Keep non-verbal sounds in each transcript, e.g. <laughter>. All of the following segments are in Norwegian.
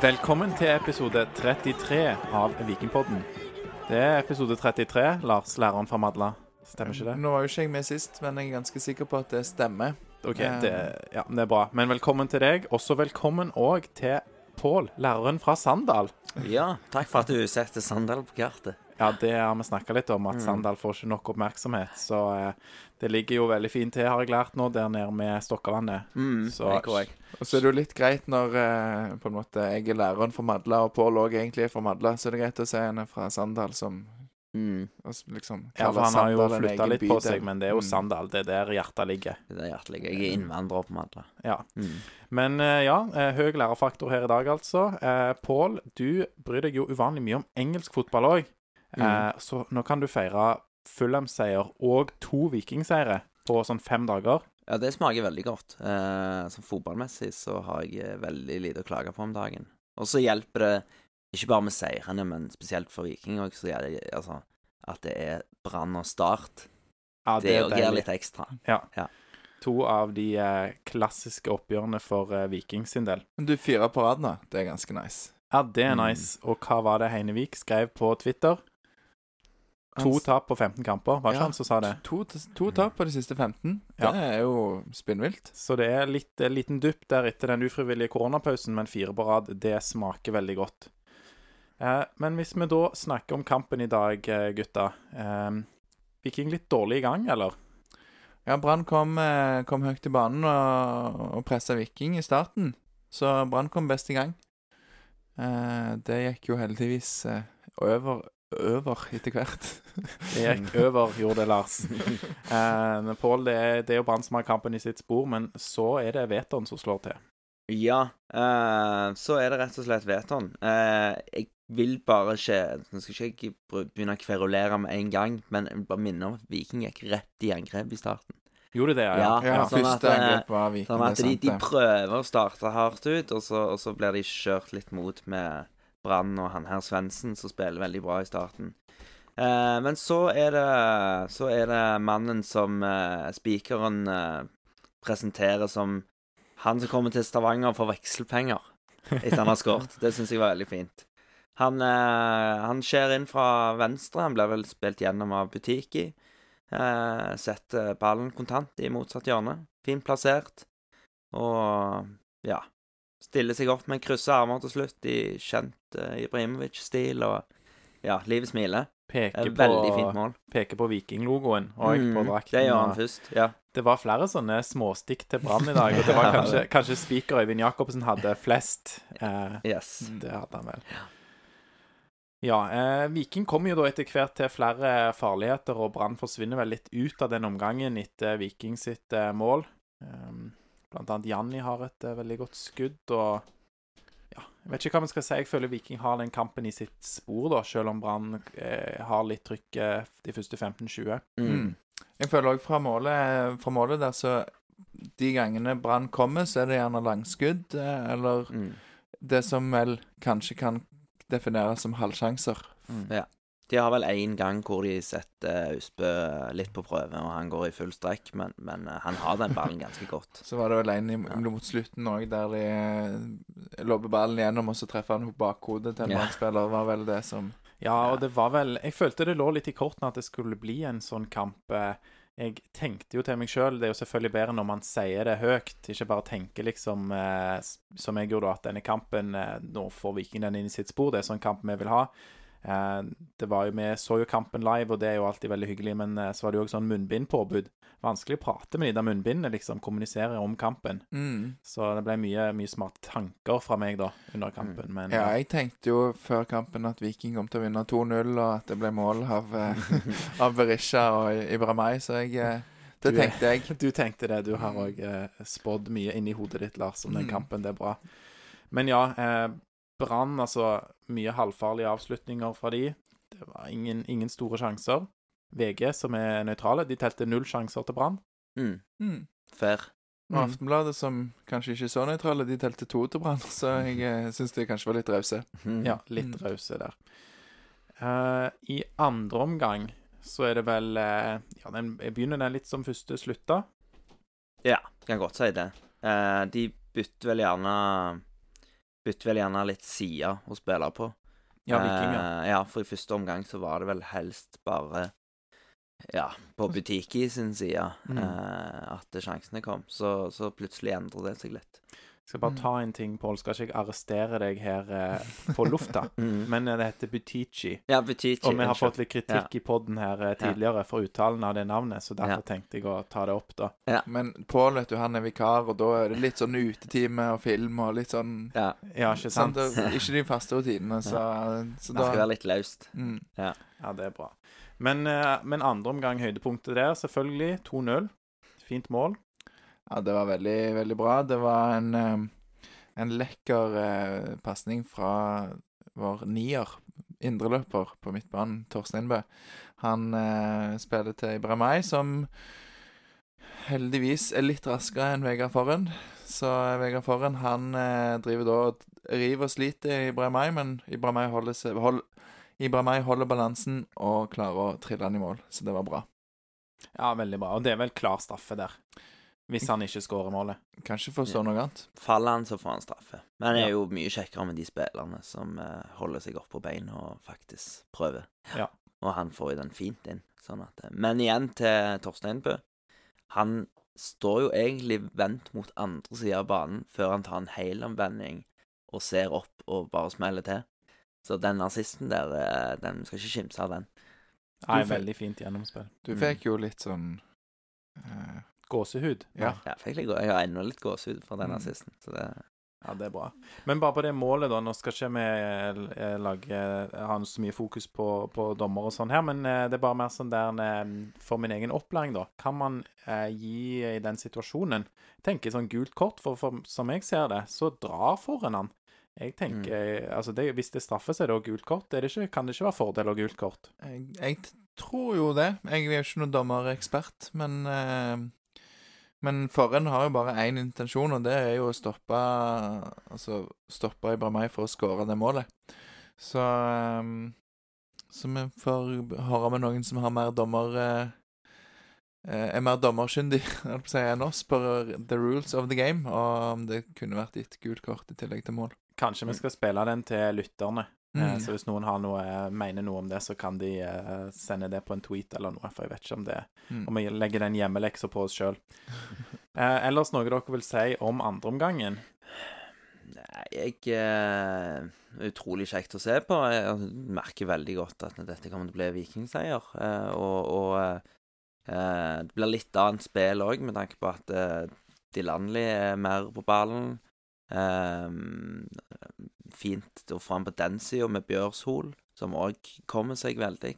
Velkommen til episode 33 av Vikingpodden. Det er episode 33, Lars, læreren fra Madla. Stemmer ikke det? Nå var jo ikke jeg med sist, men jeg er ganske sikker på at det stemmer. Ok, det, ja, det er bra. Men velkommen til deg. Også velkommen òg til Pål, læreren fra Sandal. Ja, takk for at du setter Sandal på kartet. Ja, det har vi snakka litt om, at Sandal får ikke nok oppmerksomhet. Så eh, det ligger jo veldig fint til, har jeg lært nå, der nede med Stokkavannet. Mm, Så-. Og så er det jo litt greit når eh, på en måte jeg er læreren for Madla, og Pål òg egentlig er fra Madla, så er det greit å se henne fra Sandal som Mm, liksom Ja, for han har jo flytta litt på bydel. seg, men det er jo Mm. Sandal. Det er der hjertet ligger. det er der hjertet ligger. Jeg er innvandrer på Madla. Ja. Mm. Men eh, ja, eh, høy lærerfaktor her i dag, altså. Eh, Pål, du bryr deg jo uvanlig mye om engelsk fotball òg. Eh, så nå kan du feire Fulham-seier og to Viking-seire på sånn fem dager. Ja, det smaker veldig godt. Eh, sånn fotballmessig så har jeg eh, veldig lite å klage på om dagen. Og så hjelper det ikke bare med seirene, men spesielt for Viking òg, så det altså at det er Brann og Start. Ja, Det er òg gir litt ekstra. Ja, To av de eh, klassiske oppgjørene for eh, Viking sin del. Men du, fire på rad nå. Det er ganske nice. Ja, det er Mm. nice. Og hva var det Heinevik skrev på Twitter? To tap på 15 kamper, var ikke Ja, han som sa det? To, to tap på de siste 15. Ja. Det er jo spinnvilt. Så det er litt en liten dupp der etter den ufrivillige koronapausen, men fire på rad, det smaker veldig godt. Eh, men hvis vi da snakker om kampen i dag, eh, gutta. Eh, Viking litt dårlig i gang, eller? Ja, Brann kom, eh, kom høyt i banen og, og pressa Viking i starten, så Brann kom best i gang. Eh, det gikk jo heldigvis eh, over, over etter hvert. <laughs> Det gikk over, gjorde det, Lars. <laughs> Eh, Pål, det, det er jo Brann som har kampen i sitt spor, men så er det Veton som slår til. Ja, eh, så er det rett og slett Veton. Eh, jeg vil bare ikke Nå skal ikke jeg begynne å kverulere med en gang, men jeg vil bare minne om at Viking gikk rett i angrep i starten. Gjorde det, ja? Ja, Ja, sånn at, første eh, angrep var Viking. Sånn at de, de prøver å starte hardt ut, og så, og så blir de kjørt litt mot med Brann og han her Svendsen, som spiller veldig bra i starten. Eh, men så er det Så er det mannen som eh, spikeren eh, presenterer som han som kommer til Stavanger for vekselpenger etter han har skåret. Det syns jeg var veldig fint. Han, eh, skjer inn fra venstre. Han blir vel spilt gjennom av Butiki. Eh, setter ballen kontant i motsatt hjørne. Fint plassert. Og ja Stiller seg opp med kryssa armer til slutt i kjent uh, Ibrahimovic-stil. Og ja, livet smiler. Peker Et på, veldig fint mål. peker på Viking-logoen og på Mm, drakten. det gjør han først. Ja. Det var flere sånne småstikk til Brann i dag, og det var <laughs> kanskje, kanskje spiker Øyvind Jacobsen hadde flest. Eh, Yes. det hadde han vel. Ja, eh, Viking kommer jo da etter hvert til flere farligheter, og Brann forsvinner vel litt ut av den omgangen etter Viking sitt eh, mål. Um, blant annet Janni har et uh, veldig godt skudd, og ja, jeg vet ikke hva vi skal si. Jeg føler Viking har den kampen i sitt spor, da, selv om Brann eh, har litt trykk eh, de første 15-20. Mm. Mm. Jeg føler òg fra, målet- fra målet der, så De gangene Brann kommer, så er det gjerne langskudd, eh, eller Mm. det som vel kanskje kan defineres som halvsjanser. Mm. Ja. De har vel én gang hvor de setter Austbø litt på prøve, og han går i full strekk, men, men eh, han har den ballen ganske godt. Så var det vel en Ja. mot slutten òg, der de eh, lobber ballen gjennom, og så treffer han bakhodet til en Ja. mannsspiller. var vel det som Ja, og det var vel Jeg følte det lå litt i kortene at det skulle bli en sånn kamp. eh, Jeg tenkte jo til meg sjøl Det er jo selvfølgelig bedre når man sier det høyt, ikke bare tenker liksom eh, som jeg gjorde, at denne kampen eh, Nå får Viking den inn i sitt spor. Det er sånn kamp vi vil ha. Eh, det var jo, Vi så jo kampen live, og det er jo alltid veldig hyggelig, men eh, så var det jo også sånn munnbindpåbud. Vanskelig å prate med de der munnbindene, liksom. Kommunisere om kampen. mm. Så det ble mye, mye smarte tanker fra meg da under kampen. Men Ja, eh, jeg tenkte jo før kampen at Viking kom til å vinne 2-0, og at det ble mål av, <laughs> av Berisha og Ibrahimay, så jeg Det tenkte jeg. <laughs> Du tenkte det. Du har òg eh, spådd mye inni hodet ditt, Lars, om den Mm. kampen. Det er bra. Men ja, eh, Brann, altså mye halvfarlige avslutninger fra de. Det var ingen, ingen store sjanser. VG, som er nøytrale, de telte null sjanser til Brann. Mm. Mm. Fair. Og Aftenbladet, som kanskje ikke er så nøytrale, de telte to til Brann, <laughs> så jeg eh, syns de kanskje var litt rause. Mm. Ja, litt Mm. rause der. Uh, I andre omgang så er det vel uh, Ja, den begynner den litt som første slutta. Ja, kan godt si det. Uh, de bytter vel gjerne bytter vel gjerne litt side å spille på. Ja, vikinger. Eh, ja, for i første omgang så var det vel helst bare ja, på Butiki sin side Mm. eh, at sjansene kom. Så, så plutselig endrer det seg litt. Skal bare ta en ting, Pål. Skal ikke jeg arrestere deg her eh, på lufta? <laughs> Men eh, det heter Butichi. Ja, Butichi. Og vi har fått litt kritikk i poden her eh, tidligere for uttalen av det navnet, så derfor Ja. tenkte jeg å ta det opp, da. Men Pål, vet du, han er vikar, og da er det litt sånn utetime og film og litt sånn Ja, Ja, ikke sant? Sånn, Det er ikke de faste rutinene, så, så det da skal være litt løst. mm. Ja, det er bra. Men, eh, men andre omgang, høydepunktet der, selvfølgelig. 2-0. Fint mål. Ja, det var veldig, veldig bra. Det var en, eh, en lekker eh, pasning fra vår nier, indreløper på midtbanen, Torstein Bø. Han eh, spiller til Ibrahimay, som heldigvis er litt raskere enn Vegard Forhen. Så Vegard Forhen han eh, driver da og river og sliter i Ibrahimay, men Ibrahimay holder, hold, holder balansen og klarer å trille han i mål, så det var bra. Ja, veldig bra. Og det er vel klar straffe der. Hvis han ikke skårer målet. Kanskje for forstå noe annet. Faller han, så får han straffe. Men det er jo mye kjekkere med de spillerne som eh, holder seg opp på beina og faktisk prøver. Ja. Og han får jo den fint inn. Sånn at, eh, men igjen til Torstein Bø. Han står jo egentlig vendt mot andre sida av banen før han tar en helomvending og ser opp og bare smeller til. Så den nazisten der, eh, den skal ikke kimse av den. Nei, veldig fint gjennomspill. Du Mm. fikk jo litt sånn eh, Gåsehud. Ja. Jeg, fikk litt, jeg har ennå litt gåsehud for den Mm. assisten. Så det Ja, det er bra. Men bare på det målet, da. Nå skal ikke vi eh, lage, ha så mye fokus på, på dommer og sånn her, men eh, det er bare mer sånn der eh, for min egen opplæring, da. Kan man eh, gi i den situasjonen tenke tenker sånn gult kort, for, for som jeg ser det, så drar foran han. Jeg tenker, altså det, Hvis det straffer seg da gult kort, er det ikke, kan det ikke være fordel av gult kort? jeg, jeg tror jo det. Jeg er jo ikke noen dommerekspert, men eh, Men Forhen har jo bare én intensjon, og det er jo å stoppe Altså stoppe Ibrahimay for å skåre det målet. Så um, Så vi får høre med noen som har mer dommer eh, er mer dommerkyndig <laughs> enn oss på the rules of the game, og om det kunne vært gitt gult kort i tillegg til mål. Kanskje vi skal spille den til lytterne. Eh, Mm. Så hvis noen har noe, mener noe om det, så kan de eh, sende det på en tweet eller noe, for jeg vet ikke om det Mm. Om vi legger den hjemmeleksa på oss sjøl. Eh, ellers noe dere vil si om andreomgangen? Nei, jeg eh, Utrolig kjekt å se på. Jeg merker veldig godt at dette kommer til å bli vikingseier. Eh, og og eh, det blir litt annet spill òg, med tanke på at de landlige er mer på ballen. Eh, fint å få han på den sida med Bjørshol, som òg kommer seg veldig.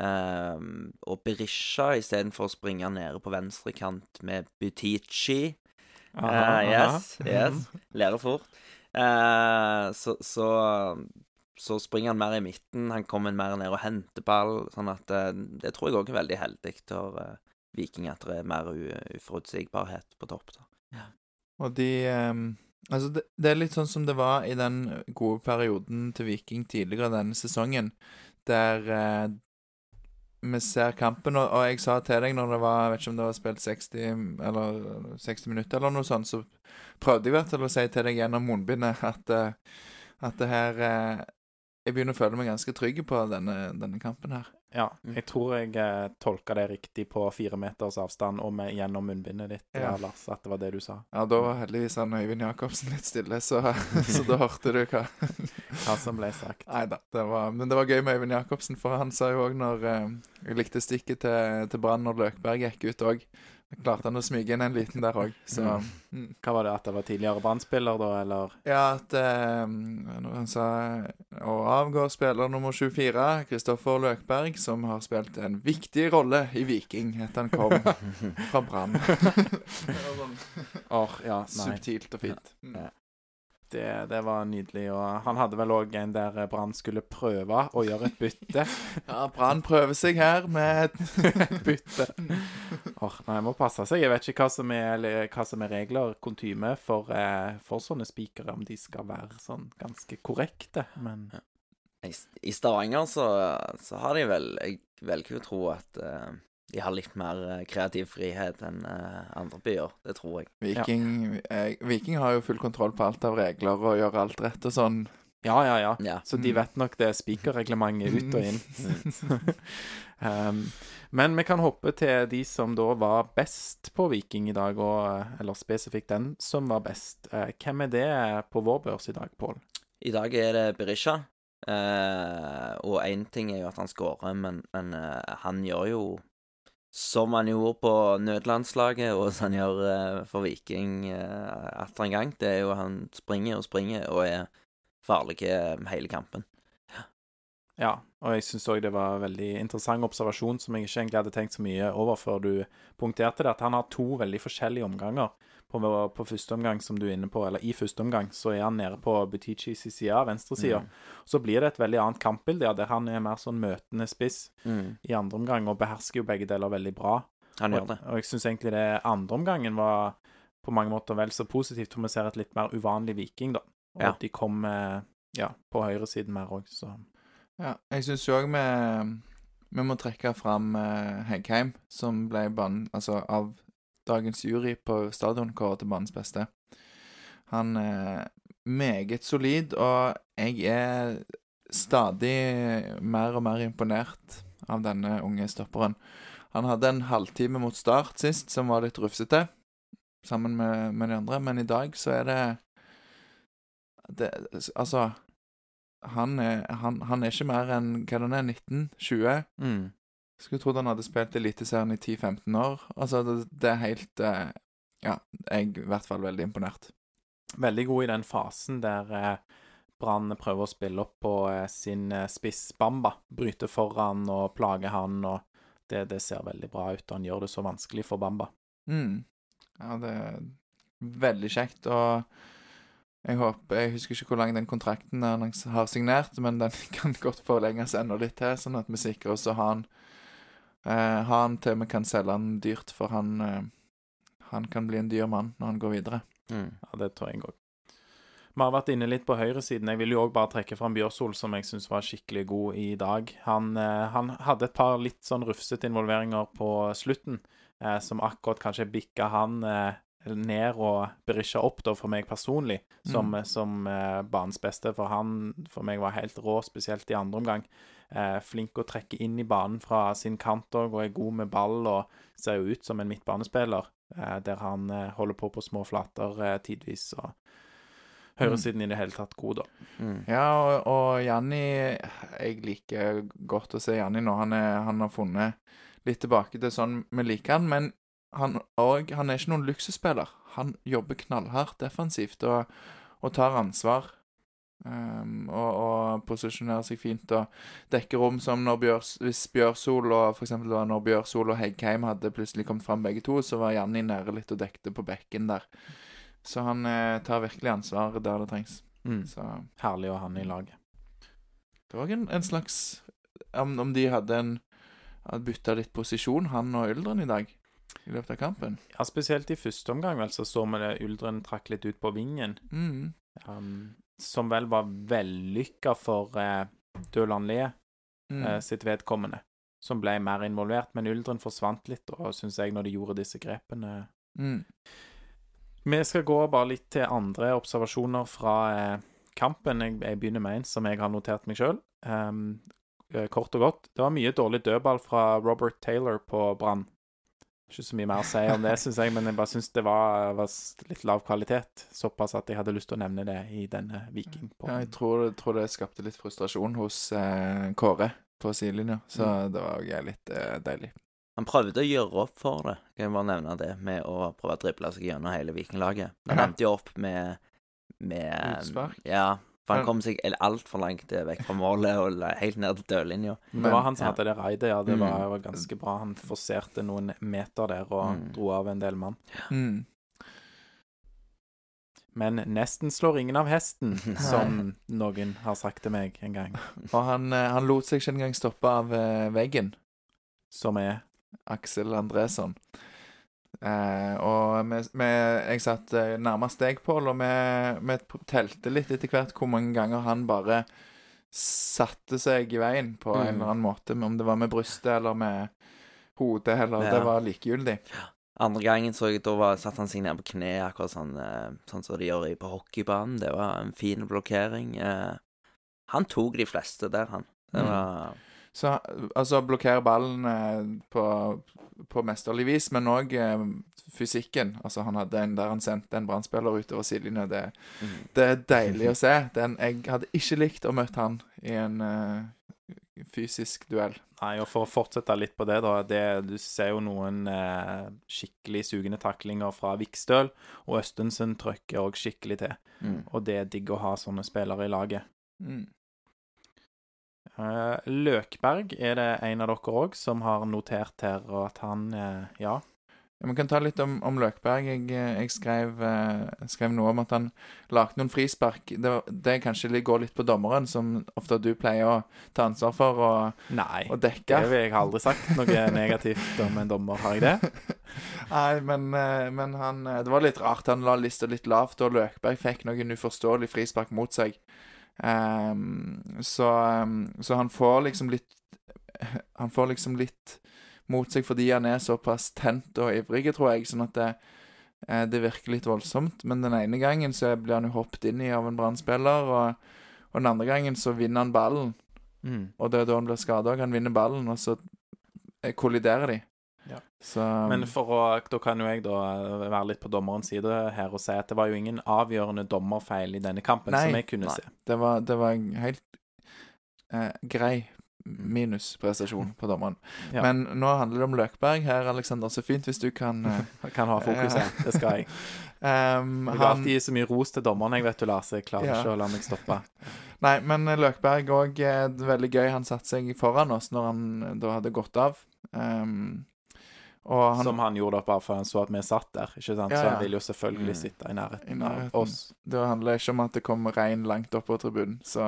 Eh, og Berisha istedenfor å springe nede på venstre kant med Butichi. Uh, yes, yes. <laughs> Lærer fort. Eh, så, så, så springer han mer i midten. Han kommer mer ned og henter ball. Sånn at eh, Det tror jeg òg er veldig heldig for eh, Viking, at det er mer u uforutsigbarhet på topp. da. Og de ehm, Altså, det, det er litt sånn som det var i den gode perioden til Viking tidligere denne sesongen, der eh, vi ser kampen, og, og jeg sa til deg når det var Jeg vet ikke om det var spilt 60 eller 60 minutter eller noe sånt, så prøvde jeg hvert fall å si til deg gjennom munnbindet at, eh, at det her eh, Jeg begynner å føle meg ganske trygg på denne, denne kampen her. Ja, jeg tror jeg eh, tolka det riktig på fire meters avstand og med, gjennom munnbindet ditt, Ja. ja. Lars, at det var det du sa. Ja, da var heldigvis han Øyvind Jacobsen litt stille, så, <laughs> så da hørte du hva <laughs> Hva som ble sagt. Nei da. Men det var gøy med Øyvind Jacobsen, for han sa jo òg når eh, Jeg likte stikket til, til Brann når Løkberg gikk ut òg. Klarte han å smyge inn en liten der òg, så mm. Hva var det, at det var tidligere Brann-spiller, da, eller? Ja, at eh, han sa å avgå spiller nummer 24, Kristoffer Løkberg, som har spilt en viktig rolle i Viking etter han kom <laughs> fra Brann. Sånn <laughs> Åh, ja, nei. Subtilt og fint. Mm. Ja. Det, det var nydelig. Og han hadde vel òg en der Brann skulle prøve å gjøre et bytte. <laughs> Ja, Brann prøver seg her med et <laughs> bytte. Åh, nei, må passe seg. Jeg vet ikke hva som er, eller hva som er regler, kontyme, for, eh, for sånne spikere, om de skal være sånn ganske korrekte. Men I, I Stavanger så, så har de vel Jeg velger å tro at eh, de har litt mer eh, kreativ frihet enn eh, andre byer. Det tror jeg. Viking, ja. Viking har jo full kontroll på alt av regler og gjør alt rett og sånn. Ja, ja, ja. Ja. Så de Mm. vet nok det spikerreglementet ut og inn. <laughs> um, men vi kan hoppe til de som da var best på Viking i dag, og, eller spesifikt den som var best. Eh, hvem er det på vår børs i dag, Pål? I dag er det Berisha. Uh, og én ting er jo at han skårer, men, men uh, han gjør jo som han gjorde på nødlandslaget, og som han gjør eh, for Viking uh, atter en gang. Det er jo han springer og springer og er farlig eh, hele kampen. Ja, og jeg syns òg det var en veldig interessant observasjon som jeg ikke egentlig hadde tenkt så mye over før du punkterte det, at han har to veldig forskjellige omganger. På, på første omgang, som du er inne på, eller i første omgang, så er han nede på Butichis side, venstresida. Mm. Så blir det et veldig annet kampbilde, ja, der han er mer sånn møtende spiss Mm. i andre omgang, og behersker jo begge deler veldig bra. Han gjør det. og jeg syns egentlig det andre omgangen var på mange måter vel så positivt, for vi ser et litt mer uvanlig Viking, da. Og Ja. de kom eh, ja, på høyresiden mer òg, så Ja, jeg syns jo òg vi, vi må trekke fram eh, Heggheim, som ble banen Altså av dagens jury på stadion kåret til banens beste. Han er meget solid, og jeg er stadig mer og mer imponert av denne unge stopperen. Han hadde en halvtime mot start sist som var litt rufsete, sammen med, med de andre, men i dag så er det, det Altså han er, han, han er ikke mer enn hva den er, 19-20. mm. Skulle trodd han hadde spilt Eliteserien i 10-15 år. Altså, det, det er helt eh, Ja, jeg er i hvert fall veldig imponert. veldig god i den fasen der eh, Brann prøver å spille opp på eh, sin eh, spiss Bamba. Bryte foran og plage han, og det, det ser veldig bra ut. Og han gjør det så vanskelig for Bamba. Mm. Ja, det er veldig kjekt, og jeg håper Jeg husker ikke hvor lang den kontrakten han har signert, men den <laughs> kan godt forlenges enda litt til, sånn at vi sikrer oss å ha han eh, Ha han til vi kan selge han dyrt, for han eh, Han kan bli en dyr mann når han går videre. Mm. Ja, det tror jeg òg. Vi har vært inne litt på høyresiden. Jeg vil jo òg bare trekke fram Bjørsol, som jeg syns var skikkelig god i dag. Han, eh, han hadde et par litt sånn rufsete involveringer på slutten, eh, som akkurat kanskje bikka han eh, ned og Berisha opp, da, for meg personlig, som, Mm. som eh, banens beste. For han for meg var helt rå, spesielt i andre omgang. Eh, flink å trekke inn i banen fra sin kant òg, og er god med ball og ser jo ut som en midtbanespiller, eh, der han eh, holder på på små flater eh, tidvis. og Høyresiden i det hele tatt god, da. Mm. Ja, og, og Janni Jeg liker godt å se Janni nå. Han, er, han har funnet litt tilbake til sånn vi liker han, men han, og, han er ikke noen luksusspiller. Han jobber knallhardt defensivt og, og tar ansvar. Um, og, og posisjonerer seg fint og dekker rom som Bjørs, hvis Bjørsol og for eksempel når Bjørsol og Heggheim hadde plutselig kommet fram begge to, så var Janni nære litt og dekte på bekken der. Så han eh, tar virkelig ansvar der det trengs. Mm. Så Herlig å ha han i laget. det var en, en slags om, om de hadde en bytta litt posisjon, han og Yldren, i dag. I løpet av kampen. Ja, Spesielt i første omgang vel, så så vi det Uldren trakk litt ut på vingen. Mm. Um, som vel var vellykka for eh, Døland Le Mm. eh, sitt vedkommende. Som ble mer involvert. Men Uldren forsvant litt, og syns jeg, når de gjorde disse grepene. Mm. Vi skal gå bare litt til andre observasjoner fra eh, kampen. Jeg, jeg begynner med en som jeg har notert meg sjøl. kort og godt. Det var mye dårlig dødball fra Robert Taylor på Brann. Ikke så mye mer å si om det, syns jeg, men jeg bare syns det var, var litt lav kvalitet. Såpass at jeg hadde lyst til å nevne det i denne Viking. På. Ja, jeg tror, tror det skapte litt frustrasjon hos eh, Kåre på sidelinja, så Mm. det var også litt eh, deilig. Han prøvde å gjøre opp for det, kan jeg bare nevne det, med å prøve å drible seg gjennom hele Vikinglaget. Han endte jo opp med, med Utspark? Ja. For han kom seg altfor langt eh, vekk fra målet og helt ned til dørlinja. Det var han som ja. hadde det raidet, ja. Det Mm. var, var ganske bra. Han forserte noen meter der og Mm. dro av en del mann. Mm. Men nesten slår ingen av hesten, <laughs> som noen har sagt til meg en gang. <laughs> Og han, eh, han lot seg ikke engang stoppe av eh, veggen. Som er Aksel Andresson. Eh, og vi, vi, jeg satt eh, nærmest deg, Pål, og vi, vi telte litt etter hvert hvor mange ganger han bare satte seg i veien på en Mm. eller annen måte, om det var med brystet eller med hodet heller. Ja. Det var likegyldig. Andre gangen så jeg, da var, satt han seg ned på kne, akkurat sånn, eh, sånn som de gjør på hockeybanen. Det var en fin blokkering. Eh, han tok de fleste der, han. Det Mm. Så altså blokkere ballen eh, på, på mesterlig vis, men òg eh, fysikken. Altså Han hadde en der han sendte en brannspiller utover sidelinja. Det, mm. det er deilig å se. Den, jeg hadde ikke likt å møte han i en eh, fysisk duell. Nei, og for å fortsette litt på det, da. Det, du ser jo noen eh, skikkelig sugende taklinger fra Vikstøl, og Østensen trykker òg skikkelig til. Mm. Og det er digg å ha sånne spillere i laget. Mm. Eh, Løkberg er det en av dere òg som har notert her, og at han eh, Ja. Vi kan ta litt om, om Løkberg. Jeg, eh, jeg skrev, skrev noe om at han lagde noen frispark. Det, det kanskje går litt på dommeren, som ofte du pleier å ta ansvar for og, Nei. og dekke. Nei, jeg aldri sagt noe <laughs> negativt om en dommer, har jeg det? <laughs> Nei, men, men han Det var litt rart. Han la lista litt lavt, og Løkberg fikk noen uforståelig frispark mot seg. Ehm, så, um, så han får liksom litt Han får liksom litt mot seg fordi han er såpass tent og ivrig, tror jeg. Sånn at det, eh, det virker litt voldsomt. Men den ene gangen så blir han jo hoppet inn i av en Brann-spiller, og, og den andre gangen så vinner han ballen. Mm. Og det er da han blir skada òg. Han vinner ballen, og så eh, kolliderer de. Ja. Så Men for å, da kan jo jeg da være litt på dommerens side her og si at det var jo ingen avgjørende dommerfeil i denne kampen Nei, som jeg kunne nei. se. Det var, det var en helt eh, grei minusprestasjon på dommeren. <laughs> Ja. Men nå handler det om Løkberg her, Aleksander. Så fint hvis du kan eh, <laughs> kan ha fokus her. <laughs> Det skal jeg. um, Jeg vil alltid gi så mye ros til dommeren, jeg vet du, Lars. Jeg klarer Ja. ikke å la meg stoppe. Nei, men eh, Løkberg òg eh, veldig gøy. Han satte seg foran oss når han eh, da hadde gått av. Ehm, og han Som han gjorde bare for han så at vi satt der. ikke sant? Ja, Så han vil jo selvfølgelig Mm. sitte i nærheten, I nærheten. av oss. Det handler ikke om at det kom regn langt opp på tribunen, så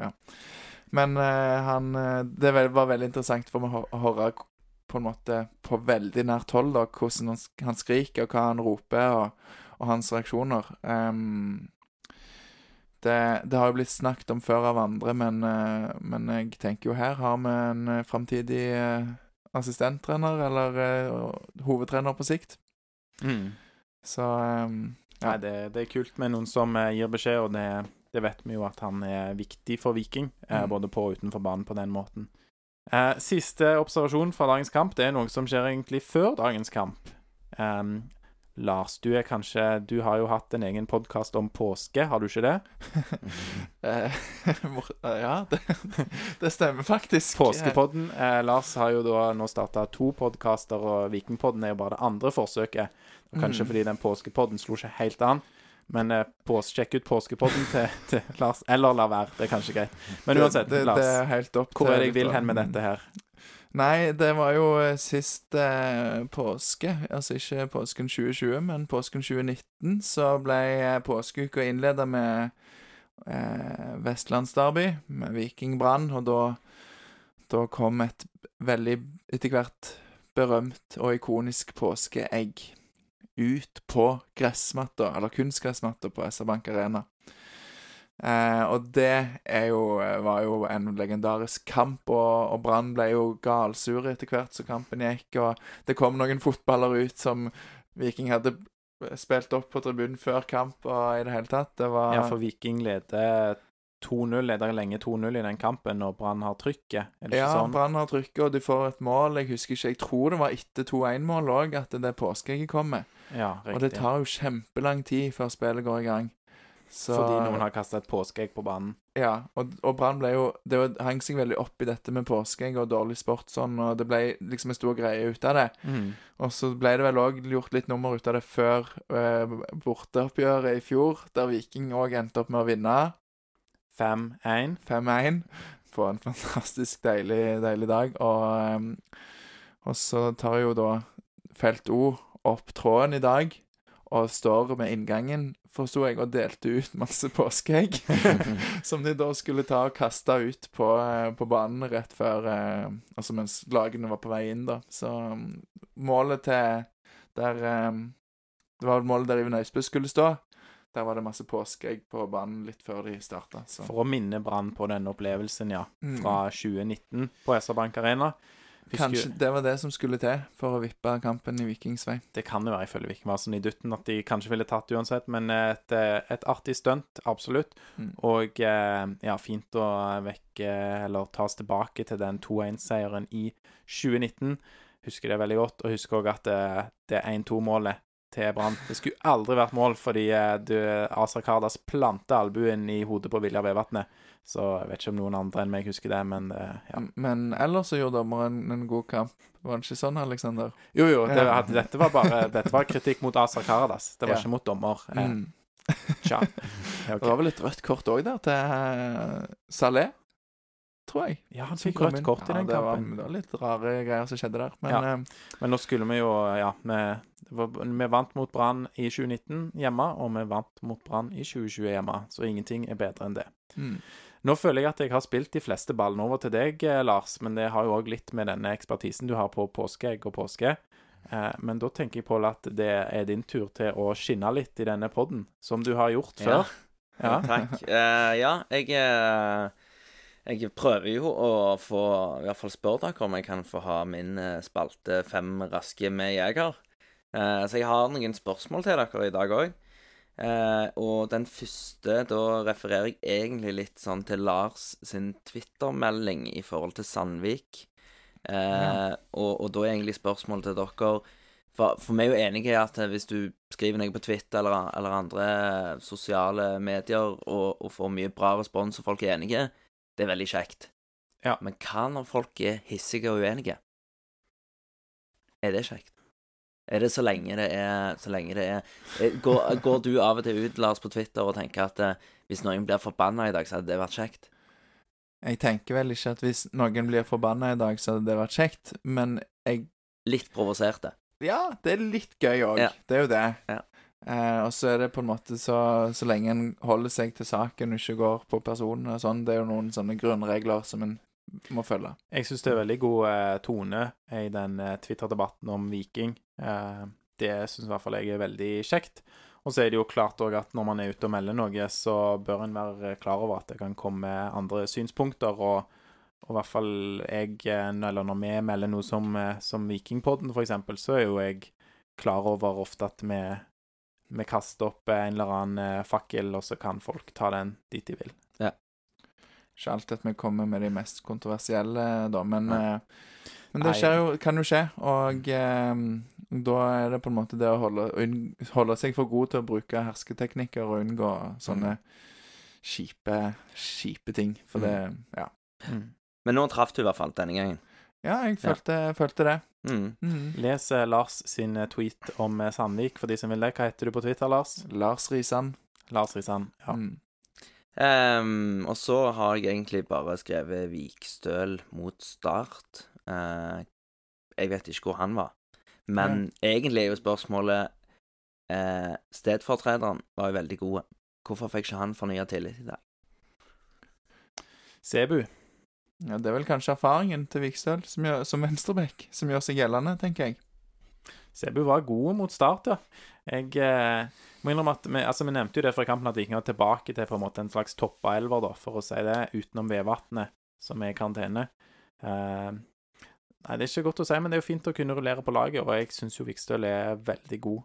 ja. Men uh, han eh, Det var veldig interessant for meg å hø- høre på en måte på veldig nært hold da, hvordan han, han skriker, og hva han roper, og, og hans reaksjoner. Um, det, det har jo blitt snakket om før av andre, men, uh, men jeg tenker jo her har vi en uh, framtidig eh, assistenttrener, eller eh, hovedtrener på sikt. Mm. Så um, ja. Nei, det, det er kult med noen som eh, gir beskjed, og det, det vet vi jo at han er viktig for Viking. Eh, Mm. både på og utenfor banen på den måten. Eh, siste observasjon fra dagens kamp, det er noe som skjer egentlig før dagens kamp. Em, Lars, du er kanskje Du har jo hatt en egen podkast om påske, har du ikke det? <laughs> <laughs> Mm. eh, ja, det, <laughs> det stemmer faktisk. Påskepodden. Eh, Lars har jo da nå starta to podkaster, og Vikingpodden er jo bare det andre forsøket. Kanskje Mm. fordi den påskepodden slo ikke helt an. Men eh, sjekk ut påskepodden til, til Lars. Eller la være. Det er kanskje greit. Men uansett, det, Lars. det helt opp Hvor er det jeg vil hen med dette her? Nei, det var jo eh, sist eh, påske. Altså ikke påsken 2020, men påsken 2019. Så ble eh, påskeuka innleda med eh, Vestlandsderby, med Viking Brann. Og da, da kom et veldig etter hvert berømt og ikonisk påskeegg ut på gressmatta, eller kunstgressmatta på SR Bank Arena. Eh, og det jo, var jo en legendarisk kamp, og, og Brann ble jo galsure etter hvert som kampen gikk. Og det kom noen fotballer ut som Viking hadde spilt opp på tribunen før kamp, og i det hele tatt. Det var Ja, for Viking leder 2-0, leder lenge 2-0 i den kampen og Brann har trykket. Er det Ja, ikke sånn? Brann har trykket, og de får et mål. Jeg husker ikke, jeg tror det var etter 2-1-mål òg at det påskeegget kommer. Ja, riktig. Og det tar jo kjempelang tid før spillet går i gang. Så, Fordi noen har kasta et påskeegg på banen. Ja, og, og Brann ble jo Det var- hang seg veldig opp i dette med påskeegg og dårlig sport sånn, og det ble liksom en stor greie ut av det. Og så ble det vel òg gjort litt nummer ut av det før eh, borteoppgjøret i fjor, der Viking òg endte opp med å vinne 5-1. 5-1 på en fantastisk deilig, deilig dag. Og, ehm, og så tar jo da Felt O opp tråden i dag og står med inngangen, forsto jeg, og delte ut masse <laughs> påskeegg. <laughs> som de da skulle ta og kaste ut på, eh, på banen rett før eh, Altså mens lagene var på vei inn, da. Så um, målet til der um, Det var målet der Iven Øysbø skulle stå. Der var det masse påskeegg på banen litt før de starta. For å minne Brann på den opplevelsen, ja. Mm. Fra 2019 på SR Bank Arena. Husker- Kanskje det var det som skulle til for å vippe kampen i Vikings vei. Det kan jo være ifølge Viking var sånn i dutten at de kanskje ville tatt det uansett, men et, eh, et artig stunt, absolutt. Mm. Og eh, ja, fint å vekke, eller ta oss tilbake til den 2-1-seieren i 2019. Husker det veldig godt, og husker òg at det, det 1-2-målet til Brann Det skulle aldri vært mål fordi eh, du, Asa Kardas planta albuen i hodet på Viljar Vevatnet. Så jeg vet ikke om noen andre enn meg husker det, men eh, ja. Men ellers så gjorde dommeren en god kamp. Var det ikke sånn, Aleksander? Jo, jo, det, Ja. dette var bare Dette var kritikk mot Asa Kardas. Det var Ja. ikke mot dommer. Eh, Mm. Tja. <laughs> Okay. Det var vel et rødt kort òg der til Saleh, tror jeg. Ja, han fikk rødt kort i Ja, den det var, kampen. det var litt rare greier som skjedde der. Men Ja. eh, Men nå skulle vi jo Ja, vi, var, vi vant mot Brann i 2019 hjemme, og vi vant mot Brann i 2020 hjemme. Så ingenting er bedre enn det. mm. Nå føler jeg at jeg har spilt de fleste ballene over til deg, eh, Lars, men det har jo òg litt med denne ekspertisen du har på påskeegg og påske. Eh, men da tenker jeg på at det er din tur til å skinne litt i denne podden, som du har gjort før. <laughs> Ja. Takk. Uh, ja, jeg eh, Jeg prøver jo å få I hvert fall spørre dere om jeg kan få ha min eh, spalte Fem raske med jeger. Eh, så jeg har noen spørsmål til dere i dag òg. Eh, og den første, da refererer jeg egentlig litt sånn til Lars sin Twitter-melding i forhold til Sandvik. Eh, Ja. og, og da er egentlig spørsmålet til dere for, for vi er jo enige i at hvis du skriver noe på Twitter eller, eller andre sosiale medier og, og får mye bra respons og folk er enige, det er veldig kjekt. Ja. Men hva når folk er hissige og uenige? Er det kjekt? Er det så lenge det er Så lenge det er eh, Går, går du av og til ut, Lars, på Twitter og tenker at eh, hvis noen blir forbanna i dag, så hadde det vært kjekt? Jeg tenker vel ikke at hvis noen blir forbanna i dag, så hadde det vært kjekt, men jeg Litt provoserte. Ja, det er litt gøy òg. Ja. Det er jo det. Ja. Eh, og så er det på en måte så Så lenge en holder seg til saken og ikke går på personen og sånn, det er jo noen sånne grunnregler som en må følge. Jeg syns det er veldig god eh, tone i den eh, Twitter-debatten om Viking. Eh, det syns i hvert fall jeg er veldig kjekt. Og så er det jo klart òg at når man er ute og melder noe, så bør en være klar over at det kan komme andre synspunkter. Og, og i hvert fall jeg, eh, eller når vi melder noe som, eh, som Vikingpodden, eksempel, så er jo jeg klar over ofte at vi, vi kaster opp en eller annen eh, fakkel, og så kan folk ta den dit de vil. Ikke alltid at vi kommer med de mest kontroversielle, da, men, Nei. eh, men det skjer jo, kan jo skje. Og eh, da er det på en måte det å holde, holde seg for god til å bruke hersketeknikker og unngå sånne kjipe, kjipe ting. For det Ja. Men nå traff du i hvert fall denne gangen. Ja, jeg følte, følte det. Mm. Mm. Les Lars sin eh, tweet om eh, Sandvik, for de som vil det. Hva heter du på Twitter, Lars? Lars Risan. Lars Risan. Ja. Mm. Um, og så har jeg egentlig bare skrevet Vikstøl mot Start. Uh, jeg vet ikke hvor han var. Men egentlig er jo spørsmålet uh, Stedfortrederen var jo veldig god. Hvorfor fikk ikke han fornya tillit i dag? Sebu. Ja, det er vel kanskje erfaringen til Vikstøl som, gjør- som venstreback som gjør seg gjeldende, tenker jeg. Sebu var god mot start, ja. Jeg eh, må innrømme at vi, altså, vi nevnte jo det fra kampen at Viking var tilbake til på en måte en slags toppa elver, da, for å si det, utenom Vevatnet, som er i karantene. Eh, nei, det er ikke godt å si, men det er jo fint å kunne rullere på laget, og jeg syns jo Vikstøl er veldig god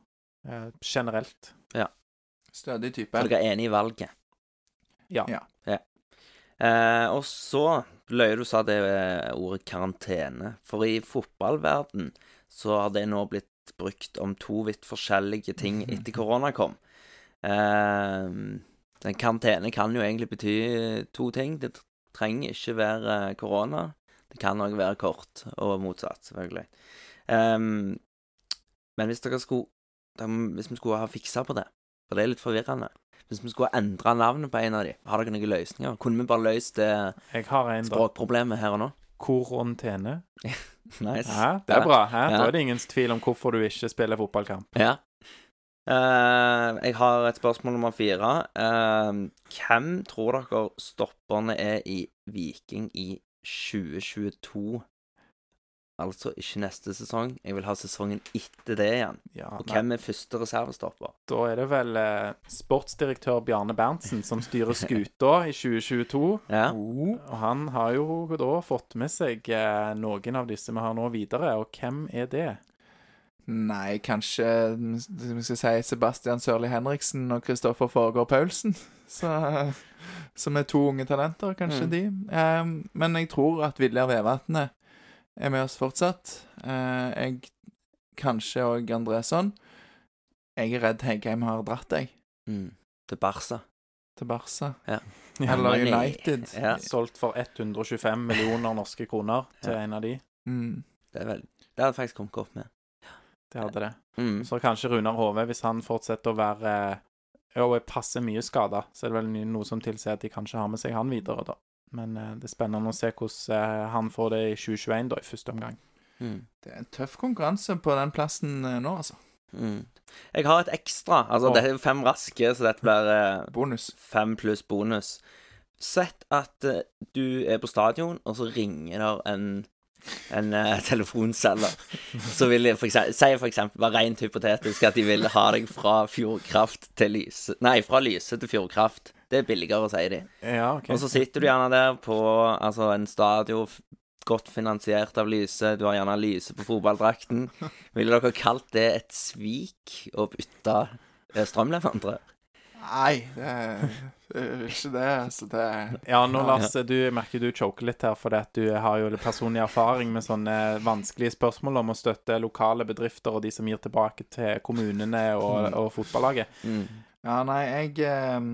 eh, generelt. Stødig type. Så dere er enig i valget? Ja. Ja. Eh, og så løye du sa det eh, ordet karantene. For i fotballverden så har det nå blitt brukt om to vidt forskjellige ting <laughs> etter korona kom. Eh, den karantene kan jo egentlig bety to ting. Det trenger ikke være korona. Det kan òg være kort, og motsatt, selvfølgelig. Eh, men hvis dere skulle Hvis vi skulle ha fiksa på det, for det er litt forvirrende Hvis vi skulle endre navnet på en av de, har dere noen løsninger? Kunne vi bare løst det en da. språkproblemet her og nå? Korontene. <laughs> Nice. Ja, Det er bra. Ja. Da er det ingen tvil om hvorfor du ikke spiller fotballkamp. Ja. Uh, jeg har et spørsmål nummer fire. Uh, hvem tror dere stopperne er i Viking i 2022 altså ikke neste sesong. Jeg vil ha sesongen etter det igjen. Ja, Og hvem er første reservestopper? da er det vel eh, sportsdirektør Bjarne Berntsen som styrer skuta i 2022. <laughs> Ja. Oh. Og han har jo da fått med seg eh, noen av disse vi har nå videre, og hvem er det? Nei, kanskje vi skal si Sebastian Sørli Henriksen og Kristoffer Foregård Paulsen. <laughs> Så, som er to unge talenter, kanskje Mm. de. Ehm, men jeg tror at Viljar Vevatnet er med oss fortsatt. Eh, jeg Kanskje òg Andresson. Jeg er redd Heggheim har dratt, jeg. Mm. Til Barca. Til Barca. Ja, <laughs> Eller. United. Ja, Solgt for 125 millioner norske kroner til Ja. en av de. Mm. det er vel Det hadde faktisk kommet godt med. Det hadde det. Mm. Så kanskje Runar Hove, hvis han fortsetter å være og er passe mye skada, så er det vel noe som tilsier at de kanskje har med seg han videre, da. Men eh, det er spennende å se hvordan eh, han får det i 2021, da, i første omgang. Mm. Det er en tøff konkurranse på den plassen eh, nå, altså. Mm. Jeg har et ekstra. Altså, oh. det er fem raske, så dette blir eh, Bonus. fem pluss bonus. Sett at eh, du er på stadion, og så ringer der en en eh, <laughs> telefonselger. Så vil jeg for eksempel, Si for eksempel, bare rent hypotetisk, at de vil ha deg fra Fjordkraft til Lyse Nei, fra Lyse til Fjordkraft. Det er billigere, å si de. Ja, OK. Og så sitter du gjerne der på altså, en stadion godt finansiert av Lyse. Du har gjerne Lyse på fotballdrakten. <laughs> Ville dere kalt det et svik å bytte eh, strømleverandør? Nei, det er ikke det. Så det er Ja, nå Lars, du merker du choker litt her, fordi at du har jo personlig erfaring med sånne vanskelige spørsmål om å støtte lokale bedrifter og de som gir tilbake til kommunene og, og fotballaget. Mm. Ja, nei, jeg eh,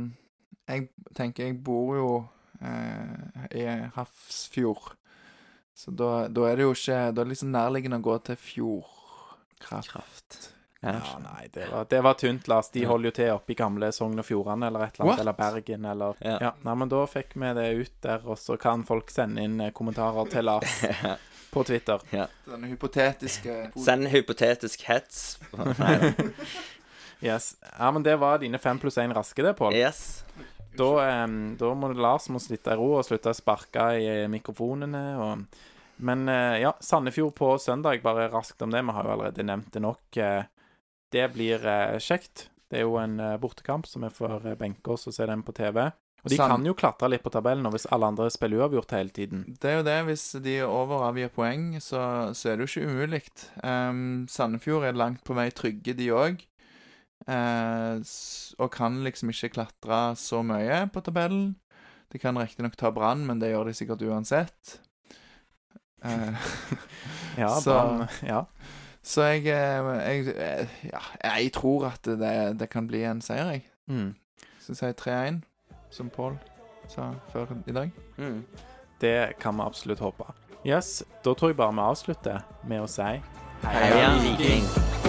Jeg tenker jeg bor jo eh, i Hafrsfjord. Så da, da er det jo ikke Da er det liksom nærliggende å gå til Fjordkraft. Kraft. Ja, Ja. nei, det var, det var tynt, Lars. De Ja. holder jo til oppe i gamle Sogn og Fjordane eller et eller annet, What? eller Bergen eller Ja. Ja, nei, men da fikk vi det ut der, og så kan folk sende inn eh, kommentarer til Lars <laughs> på Twitter. Denne hypotetiske <laughs> Send hypotetisk hets. Nei, <laughs> Yes. Ja, men det var dine fem pluss én raske, det, Pål. yes. Da, um, da må Lars må sitte i ro og slutte å sparke i mikrofonene. Og... Men uh, ja, Sandefjord på søndag, bare raskt om det. Vi har jo allerede nevnt det nok. Uh, det blir uh, kjekt. Det er jo en eh, bortekamp, så vi får eh, benke oss og se den på TV. Og de Sand- kan jo klatre litt på tabellen hvis alle andre spiller uavgjort hele tiden. Det er jo det. Hvis de overavgir poeng, så, så er det jo ikke umulig. Um, Sandefjord er langt på vei trygge, de òg. Og kan liksom ikke klatre så mye på tabellen. De kan riktignok ta Brann, men det gjør de sikkert uansett. Eh, <laughs> Ja, Så- Brann, ja. så jeg, eh, jeg eh, Ja, jeg tror at det, det kan bli en seier, jeg. Mm. Så jeg sier 3-1, som Pål sa før i dag. Mm. Det kan vi absolutt håpe. Yes, da tror jeg bare vi avslutter med å si Heia Viking.